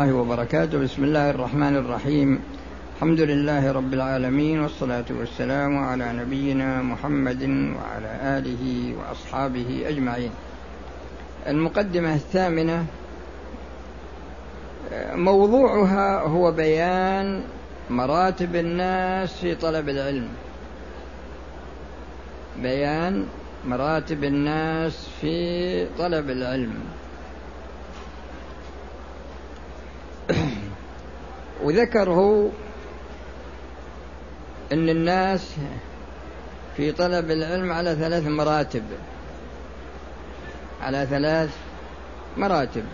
الله وبركاته. بسم الله الرحمن الرحيم. الحمد لله رب العالمين والصلاة والسلام على نبينا محمد وعلى آله وأصحابه أجمعين. المقدمة الثامنة موضوعها هو بيان مراتب الناس في طلب العلم. بيان مراتب الناس في طلب العلم. وذكره أن الناس في طلب العلم على ثلاث مراتب. على ثلاث مراتب.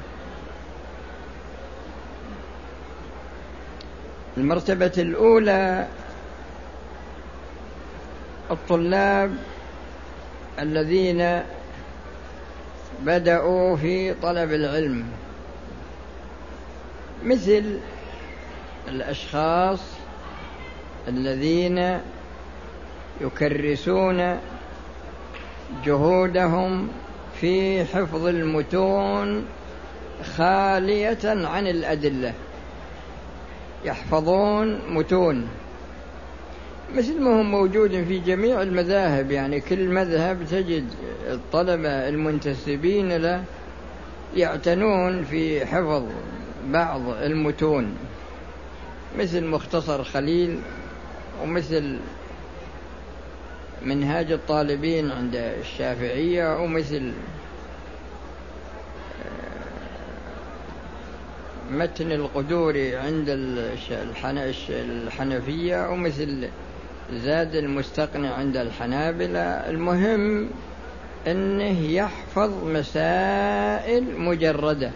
المرتبة الأولى الطلاب الذين بدأوا في طلب العلم. مثل الأشخاص الذين يكرسون جهودهم في حفظ المتون خالية عن الأدلة. يحفظون متون. مثل ما هو موجود في جميع المذاهب يعني كل مذهب تجد الطلبة المنتسبين له يعتنون في حفظ بعض المتون. مثل مختصر خليل ومثل منهاج الطالبين عند الشافعية ومثل آه، متن القدوري عند الحنفية ومثل زاد المستقنع عند الحنابلة. المهم أنه يحفظ مسائل مجردة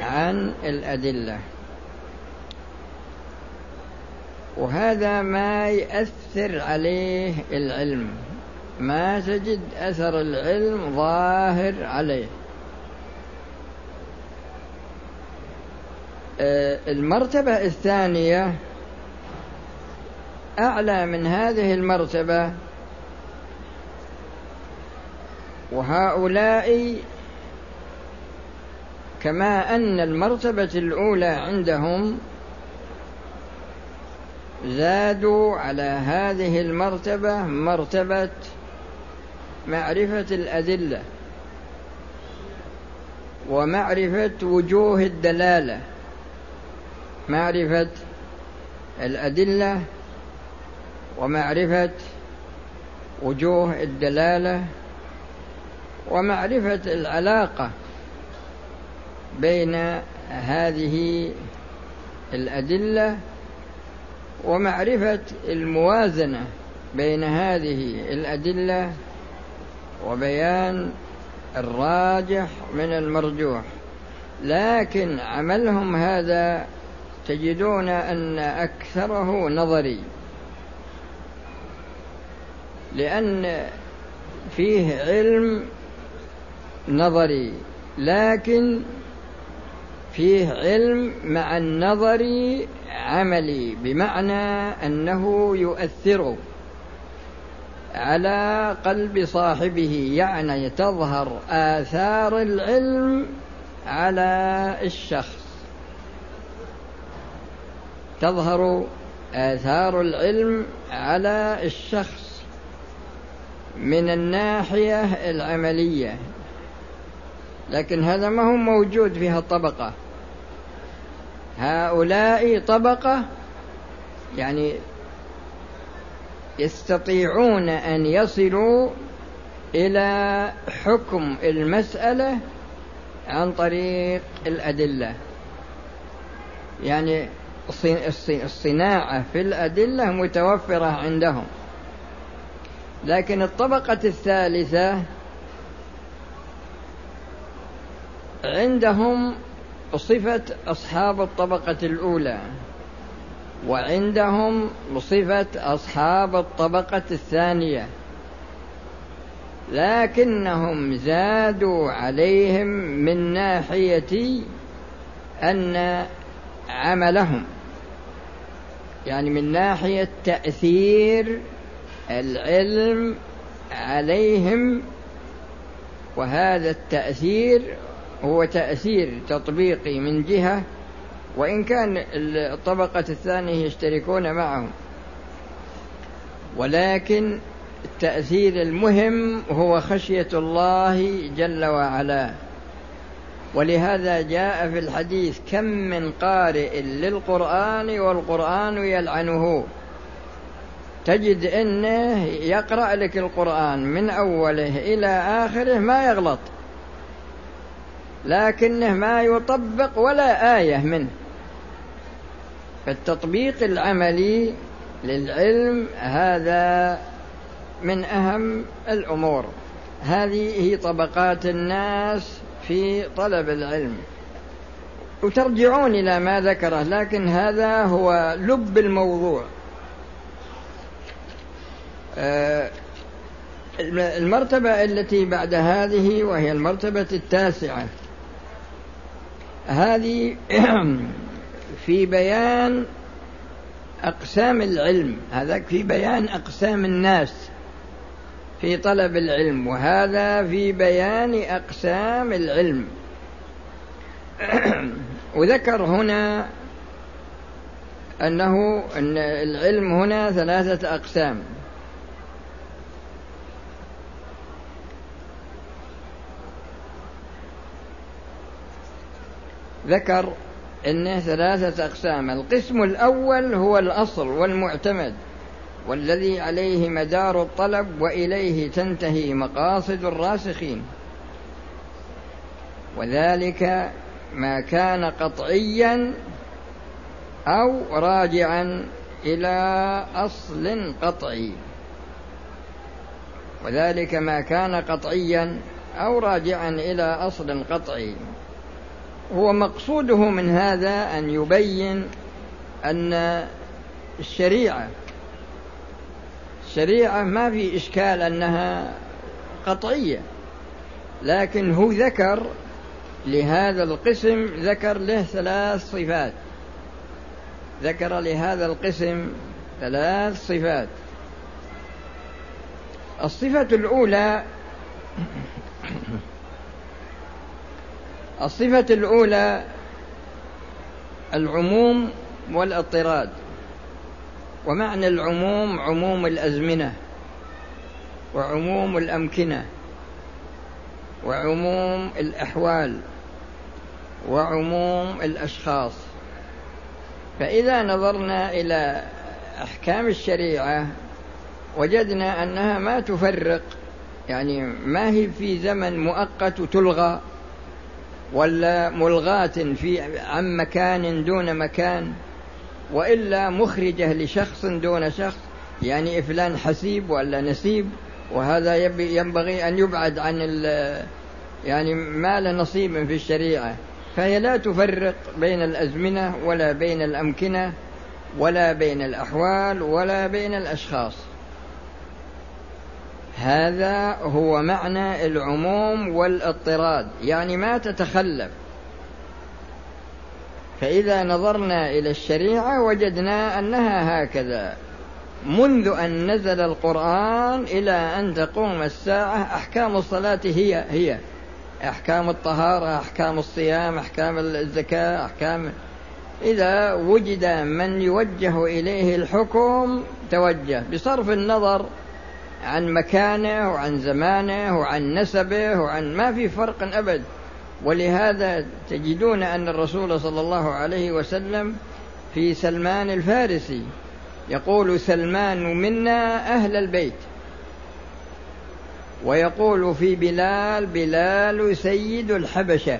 عن الأدلة. وهذا ما يأثر عليه العلم. ما تجد أثر العلم ظاهر عليه. آه، المرتبة الثانية أعلى من هذه المرتبة وهؤلاء كما أن المرتبة الأولى عندهم زادوا على هذه المرتبة مرتبة معرفة الأدلة ومعرفة وجوه الدلالة. معرفة الأدلة ومعرفة وجوه الدلالة ومعرفة العلاقة بين هذه الأدلة ومعرفة الموازنة بين هذه الأدلة وبيان الراجح من المرجوح. لكن عملهم هذا تجدون أن أكثره نظري. لأن فيه علم نظري لكن فيه علم مع النظر عملي بمعنى أنه يؤثر على قلب صاحبه يعني تظهر آثار العلم على الشخص. تظهر آثار العلم على الشخص من الناحية العملية. لكن هذا ما هو موجود في هالطبقة هؤلاء طبقة يعني يستطيعون أن يصلوا إلى حكم المسألة عن طريق الأدلة. يعني الصناعة في الأدلة متوفرة عندهم. لكن الطبقة الثالثة عندهم صفة أصحاب الطبقة الأولى وعندهم صفة أصحاب الطبقة الثانية لكنهم زادوا عليهم من ناحية أن عملهم يعني من ناحية تأثير العلم عليهم وهذا التأثير هو تأثير تطبيقي من جهة وإن كان الطبقة الثانية يشتركون معهم. ولكن التأثير المهم هو خشية الله جل وعلا. ولهذا جاء في الحديث كم من قارئ للقرآن والقرآن يلعنه. تجد إنه يقرأ لك القرآن من أوله إلى آخره ما يغلط. لكنه ما يطبق ولا آية منه. فالتطبيق العملي للعلم هذا من أهم الأمور. هذه هي طبقات الناس في طلب العلم. وترجعون إلى ما ذكره لكن هذا هو لب الموضوع. آه، المرتبة التي بعد هذه وهي المرتبة التاسعة. هذه في بيان أقسام العلم هذا في بيان أقسام الناس في طلب العلم وهذا في بيان أقسام العلم. وذكر هنا أنه أن العلم هنا ثلاثة أقسام. ذكر انه ثلاثة أقسام. القسم الأول هو الأصل والمعتمد والذي عليه مدار الطلب وإليه تنتهي مقاصد الراسخين. وذلك ما كان قطعيا أو راجعا إلى أصل قطعي. وذلك ما كان قطعيا أو راجعا إلى أصل قطعي. هو مقصوده من هذا أن يبين أن الشريعة الشريعة ما في إشكال أنها قطعية لكن هو ذكر لهذا القسم ذكر له ثلاث صفات ذكر لهذا القسم ثلاث صفات. الصفة الأولى الصفة الأولى العموم والاضطراد. ومعنى العموم عموم الأزمنة وعموم الأمكنة وعموم الأحوال وعموم الأشخاص. فإذا نظرنا إلى أحكام الشريعة وجدنا أنها ما تفرق يعني ما هي في زمن مؤقت وتلغى ولا ملغاة في عن مكان دون مكان وإلا مخرجة لشخص دون شخص يعني فلان حسيب ولا نسيب وهذا ينبغي أن يبعد عن يعني ما له نصيب في الشريعة. فهي لا تفرق بين الأزمنة ولا بين الأمكنة ولا بين الأحوال ولا بين الأشخاص. هذا هو معنى العموم والاضطراد. يعني ما تتخلف. فإذا نظرنا إلى الشريعة وجدنا أنها هكذا. منذ أن نزل القرآن إلى أن تقوم الساعة أحكام الصلاة هي هي. أحكام الطهارة أحكام الصيام أحكام الزكاة أحكام. إذا وجد من يوجه إليه الحكم توجه. بصرف النظر عن مكانه وعن زمانه وعن نسبه وعن ما في فرق أبد. ولهذا تجدون أن الرسول صلى الله عليه وسلم في سلمان الفارسي يقول سلمان منا أهل البيت. ويقول في بلال بلال سيد الحبشة.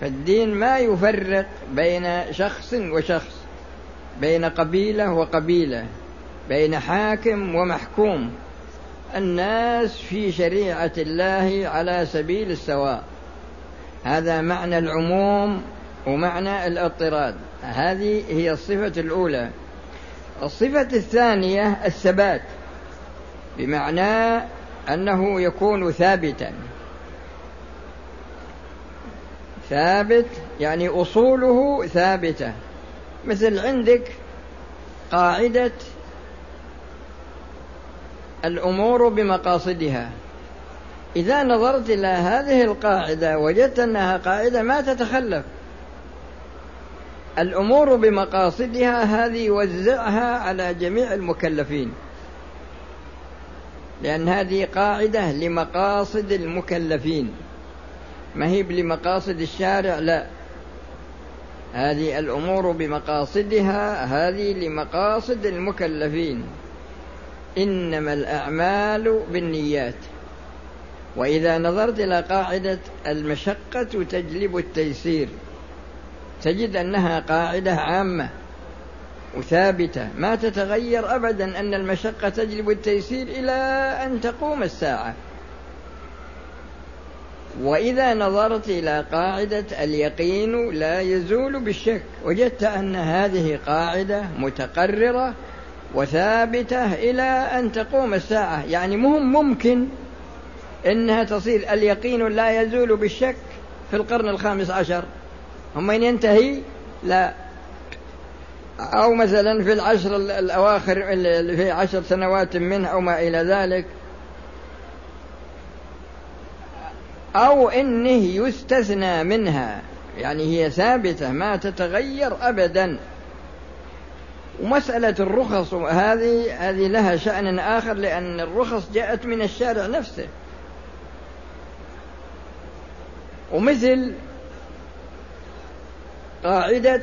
فالدين ما يفرق بين شخص وشخص بين قبيلة وقبيلة. بين حاكم ومحكوم. الناس في شريعة الله على سبيل السواء. هذا معنى العموم ومعنى الاضطراد. هذه هي الصفة الأولى. الصفة الثانية الثبات بمعنى أنه يكون ثابتا. ثابت يعني أصوله ثابتة. مثل عندك قاعدة الأمور بمقاصدها. إذا نظرت إلى هذه القاعدة وجدت أنها قاعدة ما تتخلف. الأمور بمقاصدها هذه وزعها على جميع المكلفين. لأن هذه قاعدة لمقاصد المكلفين. ما هي لمقاصد الشارع؟ لا. هذه الأمور بمقاصدها هذه لمقاصد المكلفين. إنما الأعمال بالنيات. وإذا نظرت إلى قاعدة المشقة تجلب التيسير. تجد أنها قاعدة عامة وثابتة. ما تتغير أبدا أن المشقة تجلب التيسير إلى أن تقوم الساعة. وإذا نظرت إلى قاعدة اليقين لا يزول بالشك. وجدت أن هذه قاعدة متقررة وثابتة إلى أن تقوم الساعة. يعني مهم ممكن إنها تصير. اليقين لا يزول بالشك في القرن الخامس عشر. هم من ينتهي لا. أو مثلا في العشر الأواخر في عشر سنوات منه أو ما إلى ذلك. أو إنه يستثنى منها. يعني هي ثابتة ما تتغير أبدا. ومسألة الرخص هذه هذه لها شأن آخر لأن الرخص جاءت من الشارع نفسه. ومثل قاعدة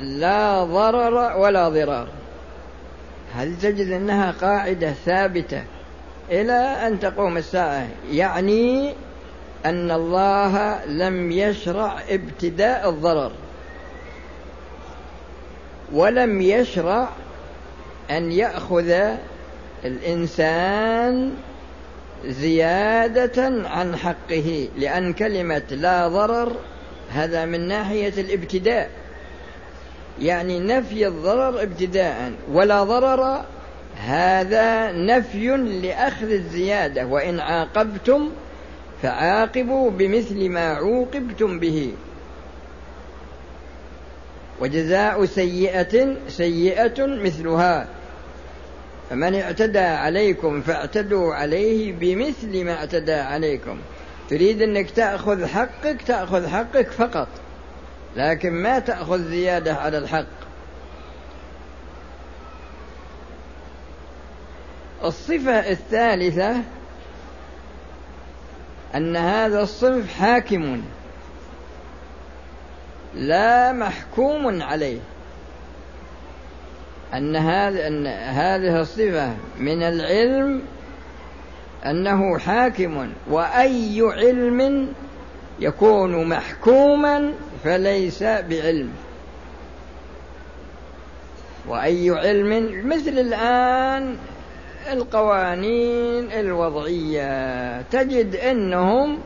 لا ضرر ولا ضرار. هل تجد أنها قاعدة ثابتة إلى أن تقوم الساعة؟ يعني أن الله لم يشرع ابتداء الضرر. ولم يشرع أن يأخذ الإنسان زيادة عن حقه لأن كلمة لا ضرر هذا من ناحية الابتداء. يعني نفي الضرر ابتداء ولا ضرر هذا نفي لأخذ الزيادة وإن عاقبتم فعاقبوا بمثل ما عوقبتم به. وجزاء سيئة سيئة مثلها. فمن اعتدى عليكم فاعتدوا عليه بمثل ما اعتدى عليكم. تريد انك تأخذ حقك تأخذ حقك فقط. لكن ما تأخذ زيادة على الحق. الصفة الثالثة أن هذا الصنف حاكم. لا محكوم عليه. أن هذه الصفة من العلم أنه حاكم وأي علم يكون محكوما فليس بعلم. وأي علم مثل الآن القوانين الوضعية تجد أنهم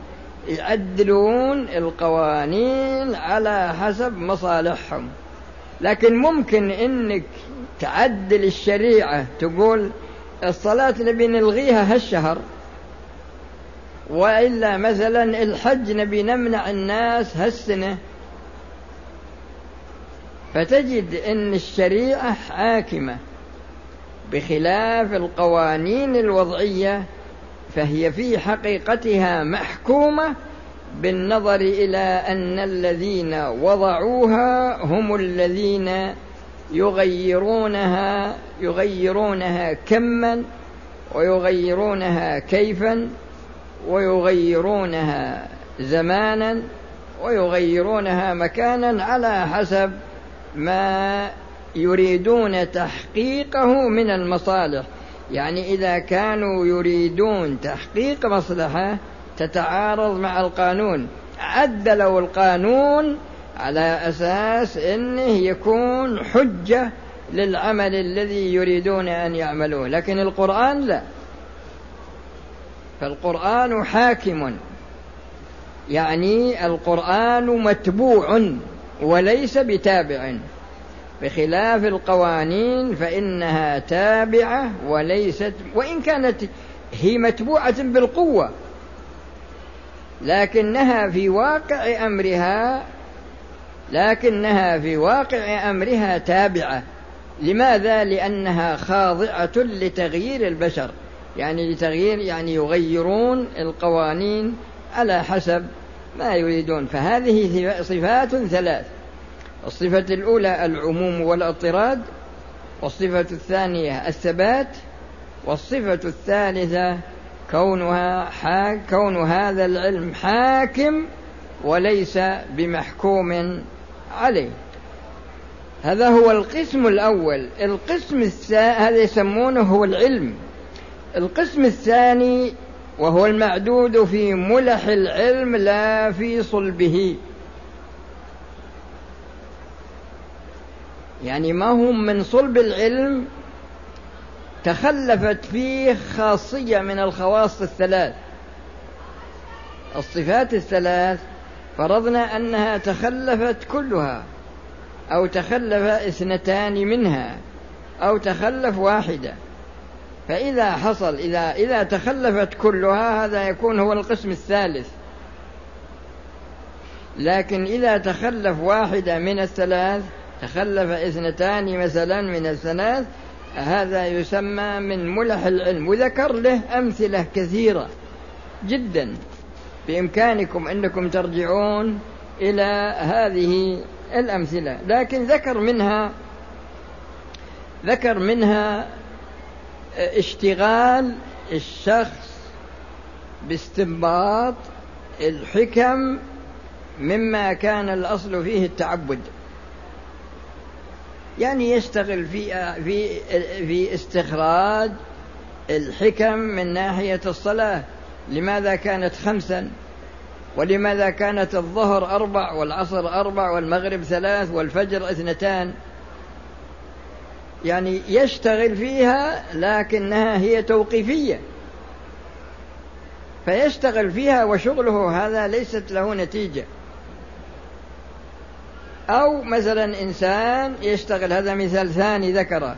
يعدلون القوانين على حسب مصالحهم. لكن ممكن إنك تعدل الشريعة تقول الصلاة نبي نلغيها هالشهر وإلا مثلا الحج نبي نمنع الناس هالسنة. فتجد أن الشريعة حاكمة بخلاف القوانين الوضعية فهي في حقيقتها محكومة بالنظر إلى أن الذين وضعوها هم الذين يغيرونها يغيرونها كما ويغيرونها كيفا ويغيرونها زمانا ويغيرونها مكانا على حسب ما يريدون تحقيقه من المصالح. يعني إذا كانوا يريدون تحقيق مصلحة تتعارض مع القانون. عدلوا القانون على أساس أنه يكون حجة للعمل الذي يريدون أن يعملوه لكن القرآن لا. فالقرآن حاكم. يعني القرآن متبوع وليس بتابع. بخلاف القوانين فإنها تابعة وليست وإن كانت هي متبوعة بالقوة لكنها في واقع أمرها لكنها في واقع أمرها تابعة. لماذا؟ لأنها خاضعة لتغيير البشر يعني لتغيير يعني يغيرون القوانين على حسب ما يريدون. فهذه صفات ثلاث. الصفة الأولى العموم والاضطراد والصفة الثانية الثبات والصفة الثالثة كونها حاك كون هذا العلم حاكم وليس بمحكوم عليه. هذا هو القسم الأول. القسم الثاني هذا يسمونه هو العلم. القسم الثاني وهو المعدود في ملح العلم لا في صلبه. يعني ما هم من صلب العلم تخلفت فيه خاصية من الخواص الثلاث. الصفات الثلاث فرضنا أنها تخلفت كلها أو تخلف اثنتان منها أو تخلف واحدة. فإذا حصل إذا إذا تخلفت كلها هذا يكون هو القسم الثالث. لكن إذا تخلف واحدة من الثلاث تخلف اثنتان مثلا من الثلاث هذا يسمى من ملح العلم. وذكر له أمثلة كثيرة جدا بإمكانكم أنكم ترجعون إلى هذه الأمثلة. لكن ذكر منها ذكر منها اشتغال الشخص باستنباط الحكم مما كان الأصل فيه التعبد. يعني يشتغل في في في استخراج الحكم من ناحية الصلاة. لماذا كانت خمسا؟ ولماذا كانت الظهر أربع والعصر أربع والمغرب ثلاث والفجر اثنتان؟ يعني يشتغل فيها لكنها هي توقيفية. فيشتغل فيها وشغله هذا ليست له نتيجة. أو مثلا إنسان يشتغل هذا مثال ثاني ذكره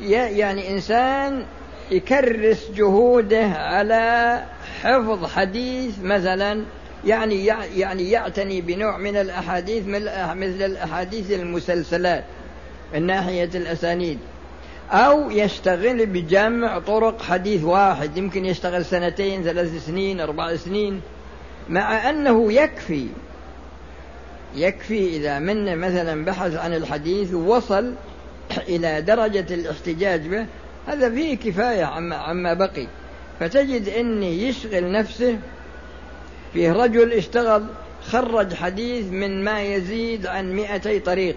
يعني إنسان يكرس جهوده على حفظ حديث مثلا يعني يعني يعتني بنوع من الأحاديث مثل الأحاديث المسلسلات من ناحية الأسانيد. أو يشتغل بجمع طرق حديث واحد يمكن يشتغل سنتين ثلاث سنين أربع سنين مع أنه يكفي يكفي إذا من مثلا بحث عن الحديث ووصل إلى درجة الاحتجاج به هذا فيه كفاية عما, عما بقي. فتجد أن يشغل نفسه فيه رجل اشتغل خرج حديث من ما يزيد عن مئتي طريق.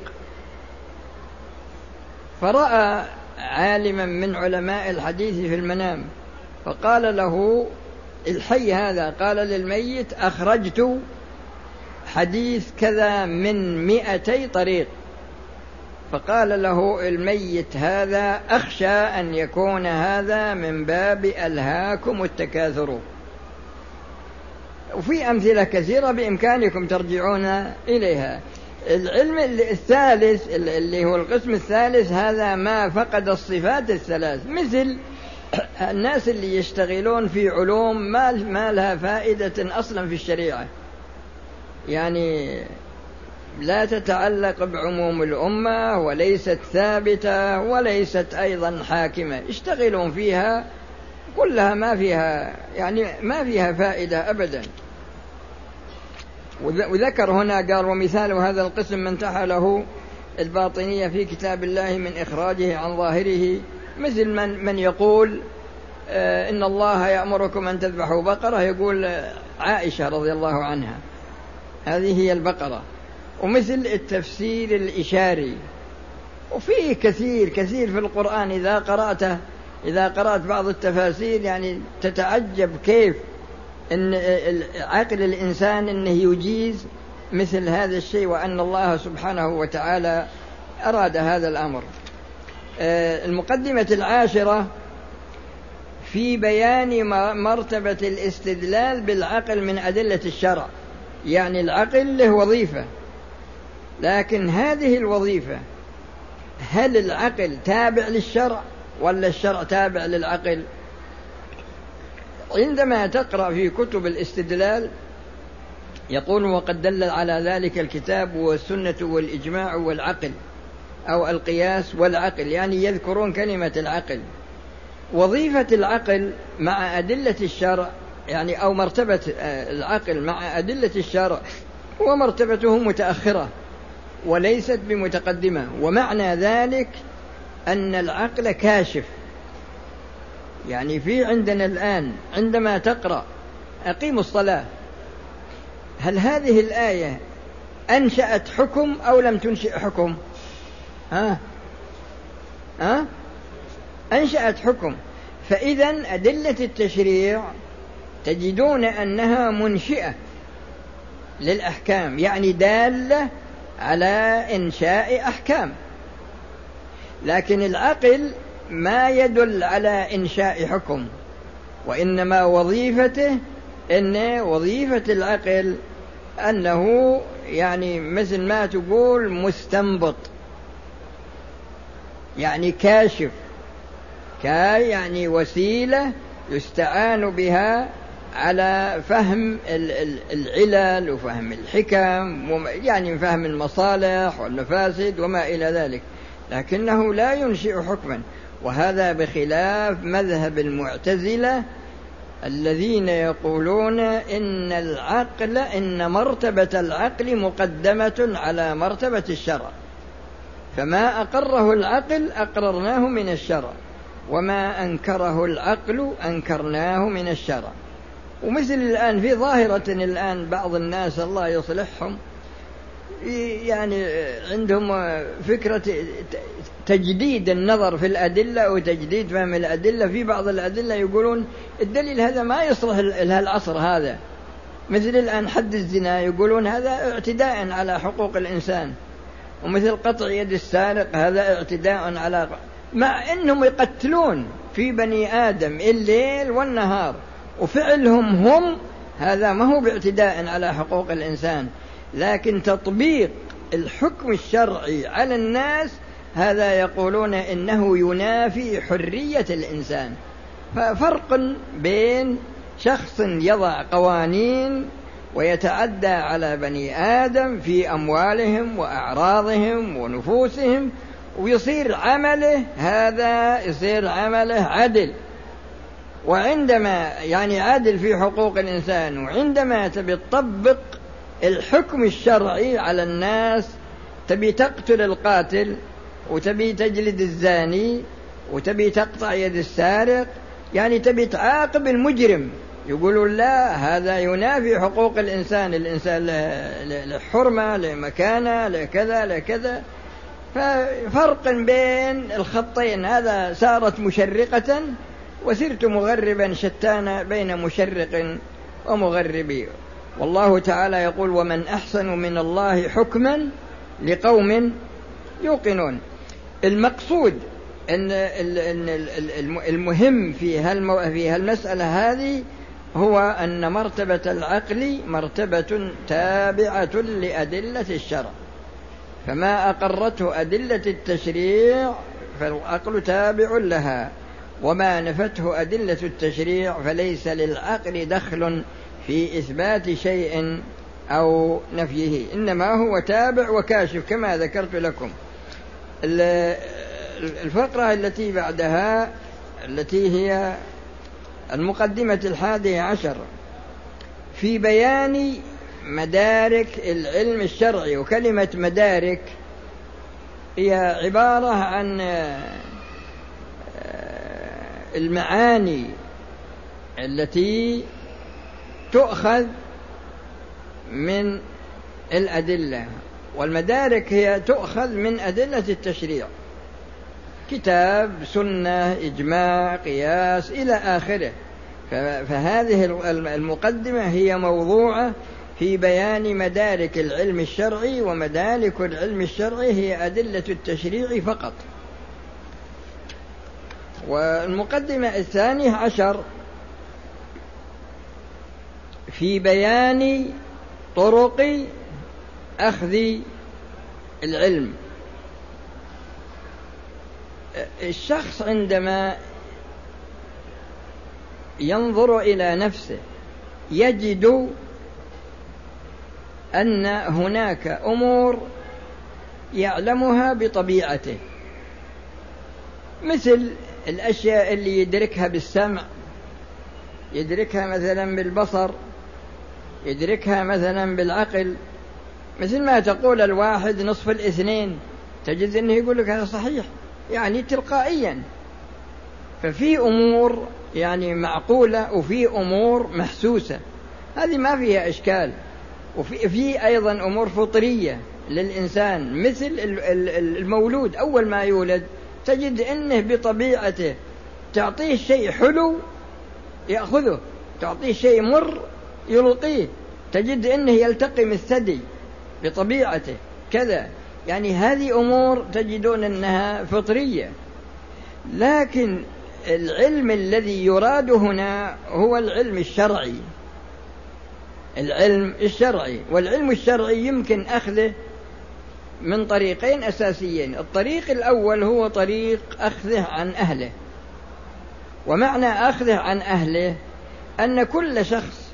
فرأى عالما من علماء الحديث في المنام فقال له الحي هذا قال للميت أخرجت حديث كذا من مئتي طريق. فقال له الميت هذا أخشى أن يكون هذا من باب ألهاكم التكاثر. وفي أمثلة كثيرة بإمكانكم ترجعون إليها. العلم الثالث اللي هو القسم الثالث هذا ما فقد الصفات الثلاث. مثل الناس اللي يشتغلون في علوم ما لها فائدة أصلا في الشريعة. يعني لا تتعلق بعموم الأمة وليست ثابتة وليست أيضا حاكمة. يشتغلون فيها كلها ما فيها يعني ما فيها فائدة أبدا. وذكر هنا قال ومثال هذا القسم من له الباطنية في كتاب الله من إخراجه عن ظاهره. مثل من من يقول آه، إن الله يأمركم أن تذبحوا بقرة يقول عائشة رضي الله عنها. هذه هي البقرة. ومثل التفسير الإشاري. وفيه كثير كثير في القرآن إذا قرأته إذا قرأت بعض التفاسير يعني تتعجب كيف إن عقل الإنسان إنه يجيز مثل هذا الشيء وأن الله سبحانه وتعالى أراد هذا الأمر. آه، المقدمة العاشرة في بيان مرتبة الاستدلال بالعقل من أدلة الشرع. يعني العقل له وظيفة. لكن هذه الوظيفة هل العقل تابع للشرع ولا الشرع تابع للعقل؟ عندما تقرأ في كتب الاستدلال يقول وقد دل على ذلك الكتاب والسنة والإجماع والعقل أو القياس والعقل. يعني يذكرون كلمة العقل. وظيفة العقل مع أدلة الشرع يعني أو مرتبة آه، العقل مع أدلة الشرع ومرتبته متأخرة وليست بمتقدمة. ومعنى ذلك أن العقل كاشف. يعني في عندنا الآن عندما تقرأ أقيموا الصلاة هل هذه الآية أنشأت حكم أو لم تنشئ حكم؟ ها؟ ها؟ أنشأت حكم. فإذا أدلة التشريع تجدون أنها منشئة للأحكام يعني دالة على إنشاء أحكام. لكن العقل ما يدل على إنشاء حكم وإنما وظيفته إن وظيفة العقل أنه يعني مثل ما تقول مستنبط يعني كاشف كاي يعني وسيلة يستعان بها على فهم العلل وفهم الحكم يعني فهم المصالح والمفاسد وما إلى ذلك. لكنه لا ينشئ حكما. وهذا بخلاف مذهب المعتزلة الذين يقولون إن العقل إن مرتبة العقل مقدمة على مرتبة الشرع. فما أقره العقل أقررناه من الشرع وما أنكره العقل أنكرناه من الشرع. ومثل الآن في ظاهرة الآن بعض الناس الله يصلحهم يعني عندهم فكرة تجديد النظر في الأدلة وتجديد فهم الأدلة. في بعض الأدلة يقولون الدليل هذا ما يصلح لهالعصر هذا. مثل الآن حد الزنا يقولون هذا اعتداء على حقوق الإنسان. ومثل قطع يد السارق هذا اعتداء على مع أنهم يقتلون في بني آدم الليل والنهار. وفعلهم هم هذا ما هو باعتداء على حقوق الإنسان لكن تطبيق الحكم الشرعي على الناس هذا يقولون إنه ينافي حرية الإنسان. ففرق بين شخص يضع قوانين ويتعدى على بني آدم في أموالهم وأعراضهم ونفوسهم ويصير عمله هذا يصير عمله عدل. وعندما يعني عادل في حقوق الإنسان وعندما تبي تطبق الحكم الشرعي على الناس تبي تقتل القاتل وتبي تجلد الزاني وتبي تقطع يد السارق يعني تبي تعاقب المجرم. يقولون لا هذا ينافي حقوق الإنسان الإنسان له حرمة له مكانة له كذا له كذا. ففرق بين الخطين هذا صارت مشرقة وسرت مغربا شتان بين مشرق ومغربي. والله تعالى يقول ومن أحسن من الله حكما لقوم يوقنون. المقصود أن المهم في في هالمسألة هذه هو أن مرتبة العقل مرتبة تابعة لأدلة الشرع. فما أقرته أدلة التشريع فالعقل تابع لها. وما نفته أدلة التشريع فليس للعقل دخل في إثبات شيء أو نفيه. إنما هو تابع وكاشف كما ذكرت لكم. الفقرة التي بعدها التي هي المقدمة الحادية عشر في بيان مدارك العلم الشرعي. وكلمة مدارك هي عبارة عن المعاني التي تؤخذ من الأدلة والمدارك هي تؤخذ من أدلة التشريع. كتاب سنة إجماع قياس إلى آخره. فهذه المقدمة هي موضوعة في بيان مدارك العلم الشرعي ومدارك العلم الشرعي هي أدلة التشريع فقط. والمقدمة الثانية عشر في بيان طرق أخذ العلم. الشخص عندما ينظر إلى نفسه يجد أن هناك أمور يعلمها بطبيعته مثل الأشياء اللي يدركها بالسمع يدركها مثلا بالبصر يدركها مثلا بالعقل. مثل ما تقول الواحد نصف الاثنين تجد إنه يقول لك هذا صحيح يعني تلقائيا. ففي أمور يعني معقولة وفي أمور محسوسة. هذه ما فيها إشكال. وفي في أيضا أمور فطرية للإنسان مثل المولود. أول ما يولد تجد إنه بطبيعته تعطيه شيء حلو يأخذه تعطيه شيء مر يلقيه تجد إنه يلتقم الثدي بطبيعته. كذا يعني هذه أمور تجدون إنها فطرية. لكن العلم الذي يراد هنا هو العلم الشرعي. العلم الشرعي والعلم الشرعي يمكن أخذه من طريقين أساسيين. الطريق الأول هو طريق أخذه عن أهله. ومعنى أخذه عن أهله أن كل شخص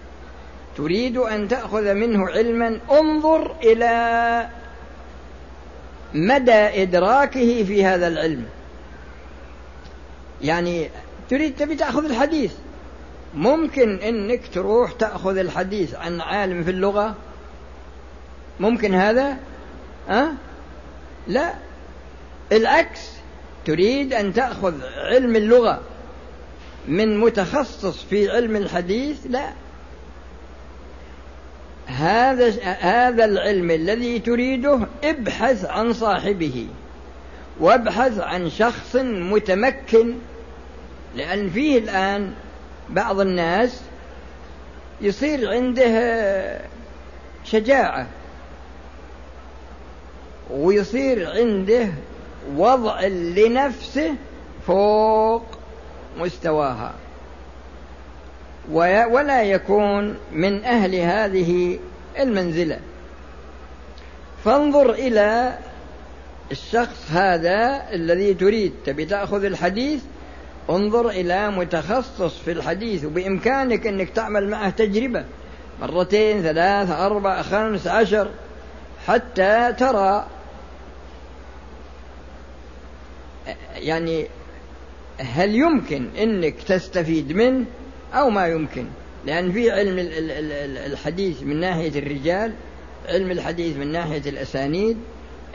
تريد أن تأخذ منه علما. انظر إلى مدى إدراكه في هذا العلم. يعني تريد تبي تأخذ الحديث. ممكن إنك تروح تأخذ الحديث عن عالم في اللغة. ممكن هذا؟ أه؟ لا. العكس تريد أن تأخذ علم اللغة من متخصص في علم الحديث؟ لا. هذا هذا العلم الذي تريده ابحث عن صاحبه وابحث عن شخص متمكن لأن فيه الآن بعض الناس يصير عنده شجاعة. ويصير عنده وضع لنفسه فوق مستواها. ولا يكون من أهل هذه المنزلة. فانظر إلى الشخص هذا الذي تريد. تبي تأخذ الحديث؟ انظر إلى متخصص في الحديث وبإمكانك أنك تعمل معه تجربة. مرتين ثلاث أربع خمس عشر. حتى ترى يعني هل يمكن أنك تستفيد منه أو ما يمكن؟ لأن في علم الحديث من ناحية الرجال علم الحديث من ناحية الأسانيد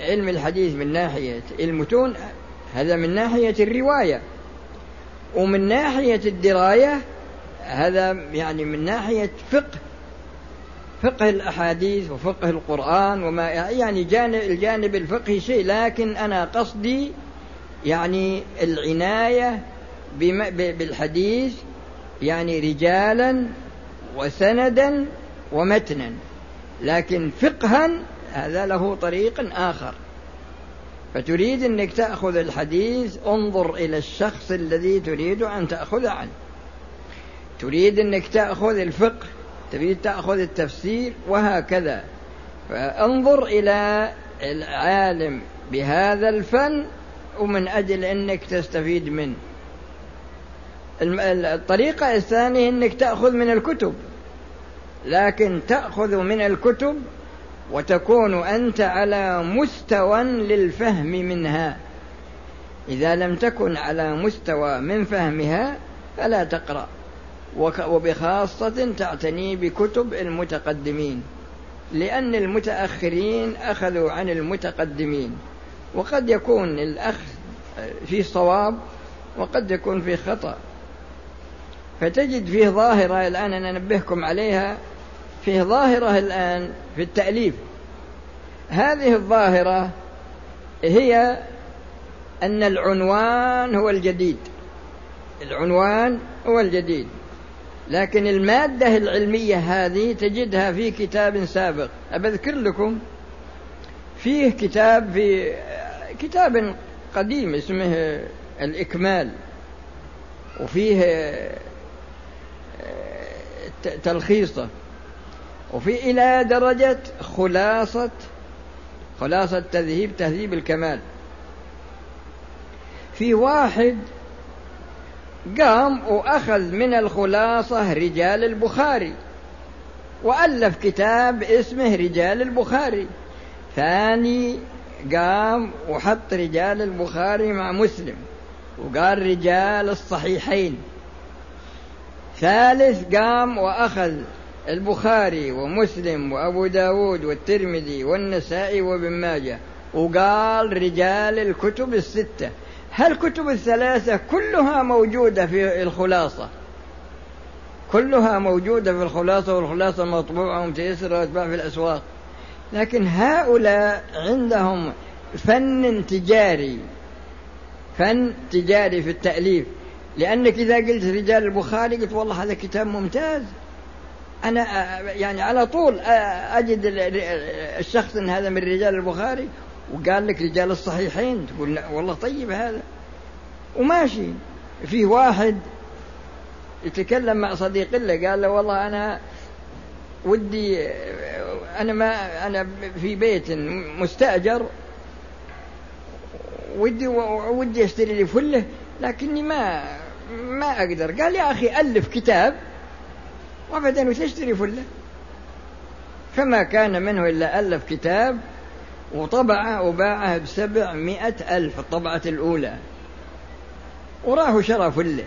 علم الحديث من ناحية المتون هذا من ناحية الرواية. ومن ناحية الدراية هذا يعني من ناحية فقه فقه الأحاديث وفقه القرآن وما يعني جانب الجانب الفقهي شيء لكن أنا قصدي يعني العناية بالحديث يعني رجالا وسندا ومتنا. لكن فقها هذا له طريق آخر. فتريد أنك تأخذ الحديث انظر إلى الشخص الذي تريد أن تأخذ عنه. تريد أنك تأخذ الفقه تريد تأخذ التفسير وهكذا. فانظر إلى العالم بهذا الفن ومن أجل أنك تستفيد منه. الطريقة الثانية أنك تأخذ من الكتب. لكن تأخذ من الكتب وتكون أنت على مستوى للفهم منها. إذا لم تكن على مستوى من فهمها فلا تقرأ. وبخاصة تعتني بكتب المتقدمين. لأن المتأخرين أخذوا عن المتقدمين. وقد يكون الأخذ في صواب وقد يكون في خطأ. فتجد فيه ظاهرة الآن أنا أنبهكم عليها فيه ظاهرة الآن في التأليف. هذه الظاهرة هي أن العنوان هو الجديد. العنوان هو الجديد. لكن المادة العلمية هذه تجدها في كتاب سابق. أبذكر لكم فيه كتاب في كتاب قديم اسمه الإكمال وفيه تلخيصه وفي إلى درجة خلاصة خلاصة تذهيب تهذيب الكمال. في واحد قام وأخذ من الخلاصة رجال البخاري وألف كتاب اسمه رجال البخاري. ثاني قام وحط رجال البخاري مع مسلم وقال رجال الصحيحين. ثالث قام وأخذ البخاري ومسلم وأبو داود والترمذي والنسائي وابن ماجه وقال رجال الكتب الستة. هالكتب الثلاثة كلها موجودة في الخلاصة؟ كلها موجودة في الخلاصة والخلاصة مطبوعة ومتيسرة وتباع في الأسواق. لكن هؤلاء عندهم فن تجاري فن تجاري في التأليف. لأنك إذا قلت رجال البخاري قلت والله هذا كتاب ممتاز. أنا يعني على طول أجد الشخص إن هذا من رجال البخاري وقال لك رجال الصحيحين تقول والله طيب هذا. وماشي. فيه واحد يتكلم مع صديق له قال له والله أنا ودي أنا ما أنا في بيت مستأجر ودي ودي أشتري لي فلة لكني ما ما أقدر. قال يا أخي ألف كتاب وأبدا وتشتري فلة؟ فما كان منه إلا ألف كتاب وطبعه وباعه بسبعمائة ألف الطبعة الأولى. وراه شرى فلة.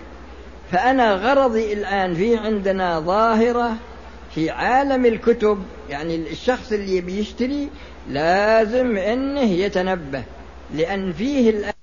فأنا غرضي الآن في عندنا ظاهرة في عالم الكتب يعني الشخص اللي بيشتري لازم إنه يتنبه لأن فيه الآن